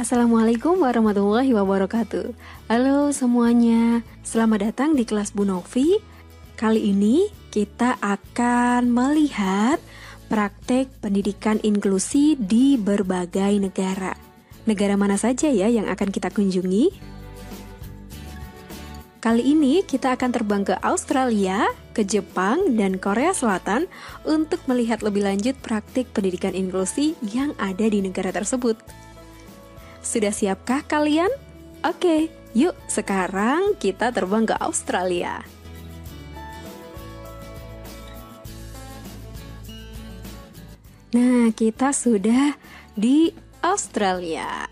Assalamualaikum warahmatullahi wabarakatuh Halo semuanya Selamat datang di kelas Bu Novi Kali ini kita akan melihat praktek pendidikan inklusi di berbagai negara Negara mana saja ya yang akan kita kunjungi? Kali ini kita akan terbang ke Australia, ke Jepang, dan Korea Selatan untuk melihat lebih lanjut praktik pendidikan inklusi yang ada di negara tersebut. Sudah siapkah kalian? Oke, yuk sekarang kita terbang ke Australia. Nah, kita sudah di Australia.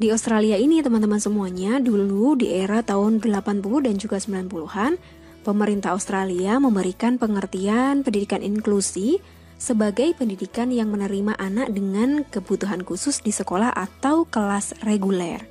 Di Australia ini teman-teman semuanya dulu di era tahun 80 dan juga 90-an, pemerintah Australia memberikan pengertian pendidikan inklusi sebagai pendidikan yang menerima anak dengan kebutuhan khusus di sekolah atau kelas reguler.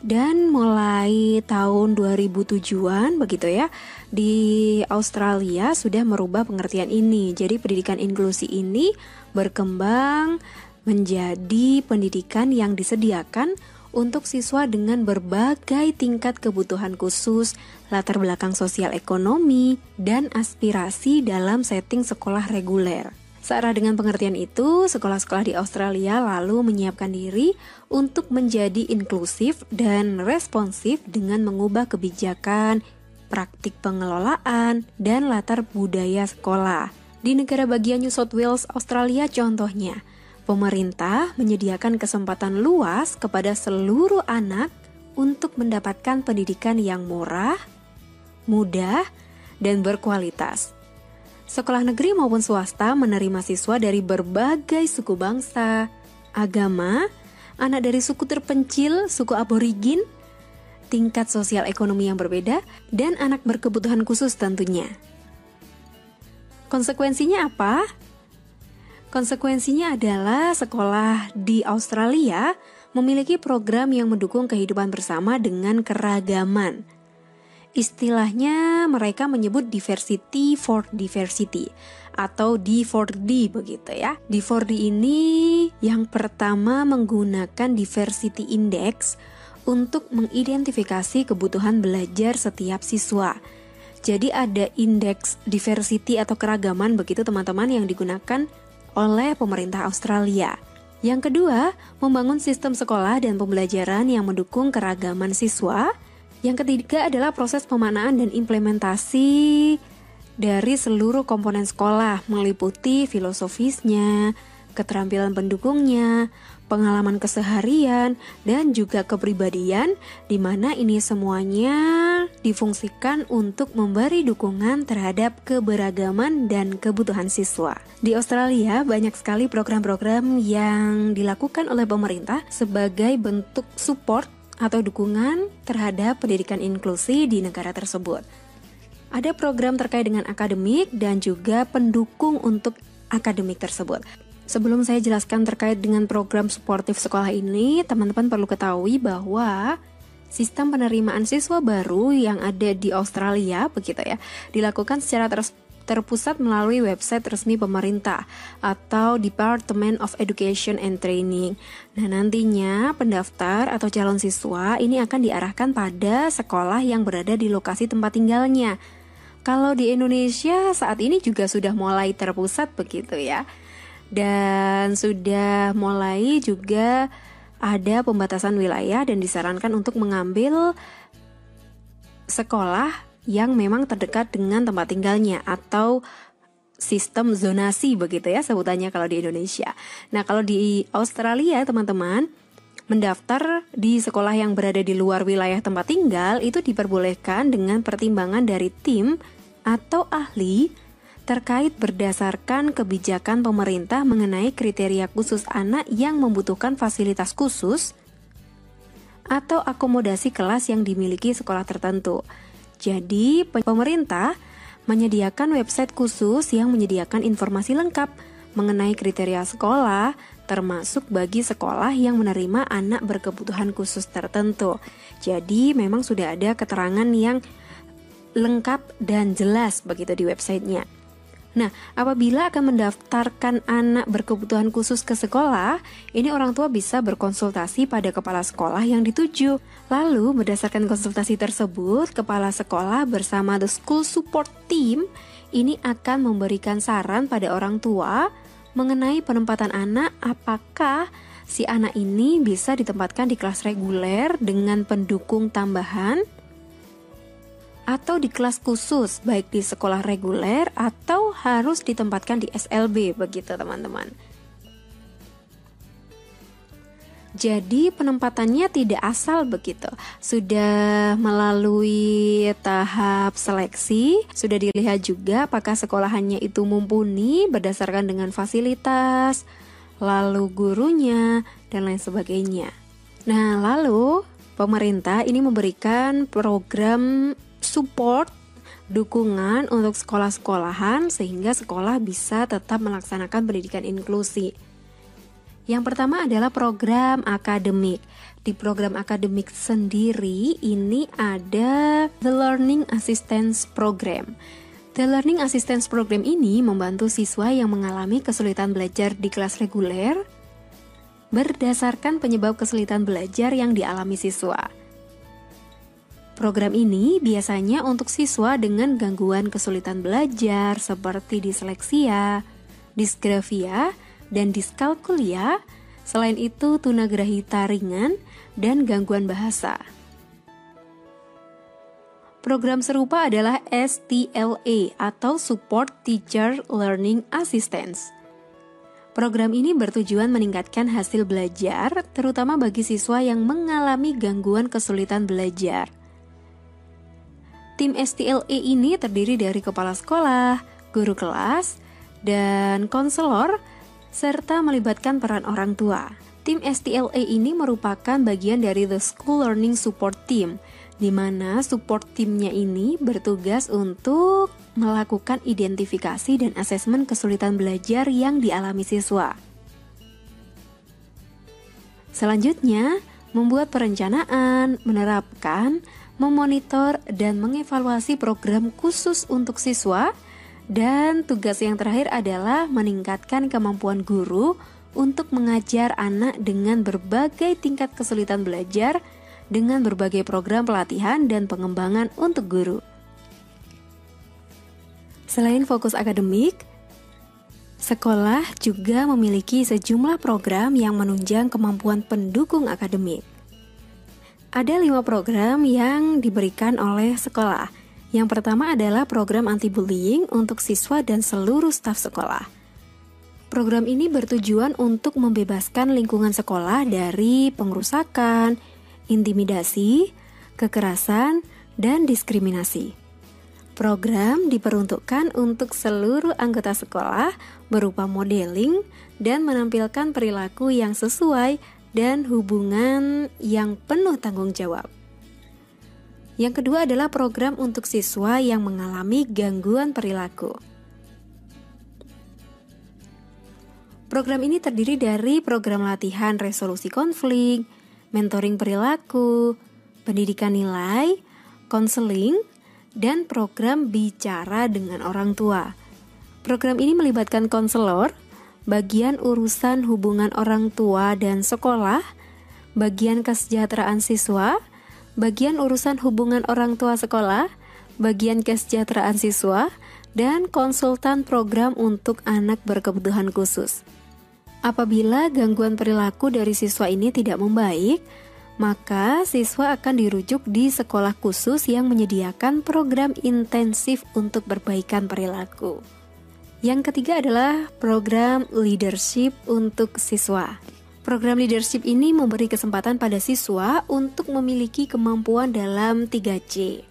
Dan mulai tahun 2007-an begitu ya, di Australia sudah merubah pengertian ini. Jadi pendidikan inklusi ini berkembang menjadi pendidikan yang disediakan untuk siswa dengan berbagai tingkat kebutuhan khusus, latar belakang sosial ekonomi, dan aspirasi dalam setting sekolah reguler. Searah dengan pengertian itu, sekolah-sekolah di Australia lalu menyiapkan diri untuk menjadi inklusif dan responsif dengan mengubah kebijakan, praktik pengelolaan, dan latar budaya sekolah. Di negara bagian New South Wales, Australia contohnya, Pemerintah menyediakan kesempatan luas kepada seluruh anak untuk mendapatkan pendidikan yang murah, mudah, dan berkualitas. Sekolah negeri maupun swasta menerima siswa dari berbagai suku bangsa, agama, anak dari suku terpencil, suku aborigin, tingkat sosial ekonomi yang berbeda, dan anak berkebutuhan khusus tentunya. Konsekuensinya apa? Konsekuensinya adalah sekolah di Australia memiliki program yang mendukung kehidupan bersama dengan keragaman. Istilahnya mereka menyebut diversity for diversity atau D4D begitu ya. D4D ini yang pertama menggunakan diversity index untuk mengidentifikasi kebutuhan belajar setiap siswa. Jadi ada indeks diversity atau keragaman begitu teman-teman yang digunakan oleh pemerintah Australia. Yang kedua, membangun sistem sekolah dan pembelajaran yang mendukung keragaman siswa. Yang ketiga adalah proses pemanaan dan implementasi dari seluruh komponen sekolah, meliputi filosofisnya, keterampilan pendukungnya, pengalaman keseharian, dan juga kepribadian, di mana ini semuanya difungsikan untuk memberi dukungan terhadap keberagaman dan kebutuhan siswa. Di Australia, banyak sekali program-program yang dilakukan oleh pemerintah sebagai bentuk support atau dukungan terhadap pendidikan inklusi di negara tersebut. Ada program terkait dengan akademik dan juga pendukung untuk akademik tersebut. Sebelum saya jelaskan terkait dengan program suportif sekolah ini, teman-teman perlu ketahui bahwa sistem penerimaan siswa baru yang ada di Australia begitu ya, dilakukan secara ter terpusat melalui website resmi pemerintah atau Department of Education and Training. Nah, nantinya pendaftar atau calon siswa ini akan diarahkan pada sekolah yang berada di lokasi tempat tinggalnya. Kalau di Indonesia saat ini juga sudah mulai terpusat begitu ya dan sudah mulai juga ada pembatasan wilayah dan disarankan untuk mengambil sekolah yang memang terdekat dengan tempat tinggalnya atau sistem zonasi begitu ya sebutannya kalau di Indonesia. Nah, kalau di Australia teman-teman mendaftar di sekolah yang berada di luar wilayah tempat tinggal itu diperbolehkan dengan pertimbangan dari tim atau ahli terkait berdasarkan kebijakan pemerintah mengenai kriteria khusus anak yang membutuhkan fasilitas khusus atau akomodasi kelas yang dimiliki sekolah tertentu. Jadi, pemerintah menyediakan website khusus yang menyediakan informasi lengkap mengenai kriteria sekolah, termasuk bagi sekolah yang menerima anak berkebutuhan khusus tertentu. Jadi, memang sudah ada keterangan yang lengkap dan jelas begitu di websitenya. Nah, apabila akan mendaftarkan anak berkebutuhan khusus ke sekolah, ini orang tua bisa berkonsultasi pada kepala sekolah yang dituju. Lalu, berdasarkan konsultasi tersebut, kepala sekolah bersama the school support team ini akan memberikan saran pada orang tua mengenai penempatan anak apakah si anak ini bisa ditempatkan di kelas reguler dengan pendukung tambahan atau di kelas khusus baik di sekolah reguler atau harus ditempatkan di SLB begitu teman-teman. Jadi penempatannya tidak asal begitu. Sudah melalui tahap seleksi, sudah dilihat juga apakah sekolahannya itu mumpuni berdasarkan dengan fasilitas, lalu gurunya dan lain sebagainya. Nah, lalu pemerintah ini memberikan program support dukungan untuk sekolah-sekolahan sehingga sekolah bisa tetap melaksanakan pendidikan inklusi. Yang pertama adalah program akademik. Di program akademik sendiri ini ada The Learning Assistance Program. The Learning Assistance Program ini membantu siswa yang mengalami kesulitan belajar di kelas reguler berdasarkan penyebab kesulitan belajar yang dialami siswa. Program ini biasanya untuk siswa dengan gangguan kesulitan belajar seperti disleksia, disgrafia, dan diskalkulia. Selain itu, tunagrahita ringan dan gangguan bahasa. Program serupa adalah STLA atau Support Teacher Learning Assistance. Program ini bertujuan meningkatkan hasil belajar, terutama bagi siswa yang mengalami gangguan kesulitan belajar. Tim STLE ini terdiri dari kepala sekolah, guru kelas, dan konselor, serta melibatkan peran orang tua. Tim STLE ini merupakan bagian dari The School Learning Support Team, di mana support timnya ini bertugas untuk melakukan identifikasi dan asesmen kesulitan belajar yang dialami siswa. Selanjutnya, membuat perencanaan, menerapkan, memonitor dan mengevaluasi program khusus untuk siswa, dan tugas yang terakhir adalah meningkatkan kemampuan guru untuk mengajar anak dengan berbagai tingkat kesulitan belajar dengan berbagai program pelatihan dan pengembangan untuk guru. Selain fokus akademik, sekolah juga memiliki sejumlah program yang menunjang kemampuan pendukung akademik. Ada lima program yang diberikan oleh sekolah. Yang pertama adalah program anti-bullying untuk siswa dan seluruh staf sekolah. Program ini bertujuan untuk membebaskan lingkungan sekolah dari pengerusakan, intimidasi, kekerasan, dan diskriminasi. Program diperuntukkan untuk seluruh anggota sekolah berupa modeling dan menampilkan perilaku yang sesuai dan hubungan yang penuh tanggung jawab. Yang kedua adalah program untuk siswa yang mengalami gangguan perilaku. Program ini terdiri dari program latihan resolusi konflik, mentoring perilaku, pendidikan nilai, konseling, dan program bicara dengan orang tua. Program ini melibatkan konselor, bagian urusan hubungan orang tua dan sekolah, bagian kesejahteraan siswa, bagian urusan hubungan orang tua sekolah, bagian kesejahteraan siswa, dan konsultan program untuk anak berkebutuhan khusus. Apabila gangguan perilaku dari siswa ini tidak membaik, maka siswa akan dirujuk di sekolah khusus yang menyediakan program intensif untuk perbaikan perilaku. Yang ketiga adalah program leadership untuk siswa. Program leadership ini memberi kesempatan pada siswa untuk memiliki kemampuan dalam 3C.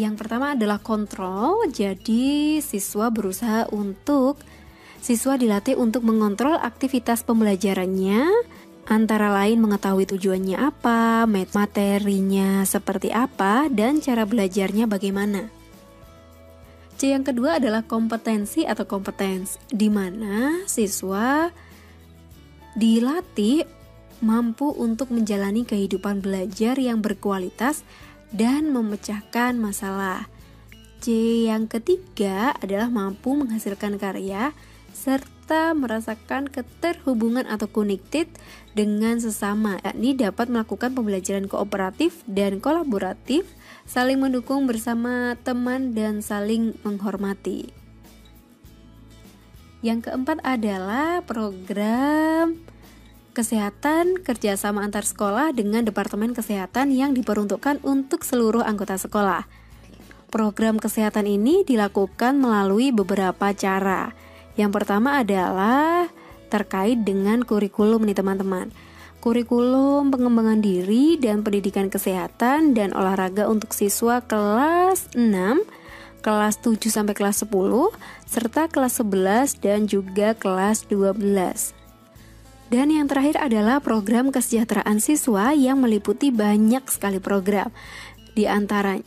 Yang pertama adalah kontrol, jadi siswa berusaha untuk siswa dilatih untuk mengontrol aktivitas pembelajarannya, antara lain mengetahui tujuannya apa, materinya seperti apa, dan cara belajarnya bagaimana. C yang kedua adalah kompetensi atau kompetens, di mana siswa dilatih mampu untuk menjalani kehidupan belajar yang berkualitas dan memecahkan masalah. C yang ketiga adalah mampu menghasilkan karya serta merasakan keterhubungan atau connected dengan sesama, yakni dapat melakukan pembelajaran kooperatif dan kolaboratif, saling mendukung bersama teman dan saling menghormati. Yang keempat adalah program kesehatan kerjasama antar sekolah dengan Departemen Kesehatan yang diperuntukkan untuk seluruh anggota sekolah. Program kesehatan ini dilakukan melalui beberapa cara. Yang pertama adalah terkait dengan kurikulum nih teman-teman. Kurikulum pengembangan diri dan pendidikan kesehatan dan olahraga untuk siswa kelas 6, kelas 7 sampai kelas 10, serta kelas 11 dan juga kelas 12. Dan yang terakhir adalah program kesejahteraan siswa yang meliputi banyak sekali program. Di antara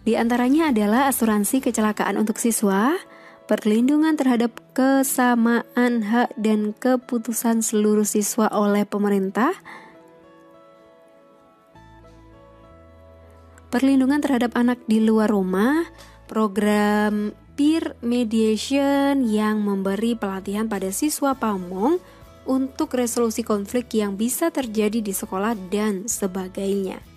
di antaranya adalah asuransi kecelakaan untuk siswa, perlindungan terhadap kesamaan hak dan keputusan seluruh siswa oleh pemerintah, perlindungan terhadap anak di luar rumah, program peer mediation yang memberi pelatihan pada siswa pamong untuk resolusi konflik yang bisa terjadi di sekolah dan sebagainya.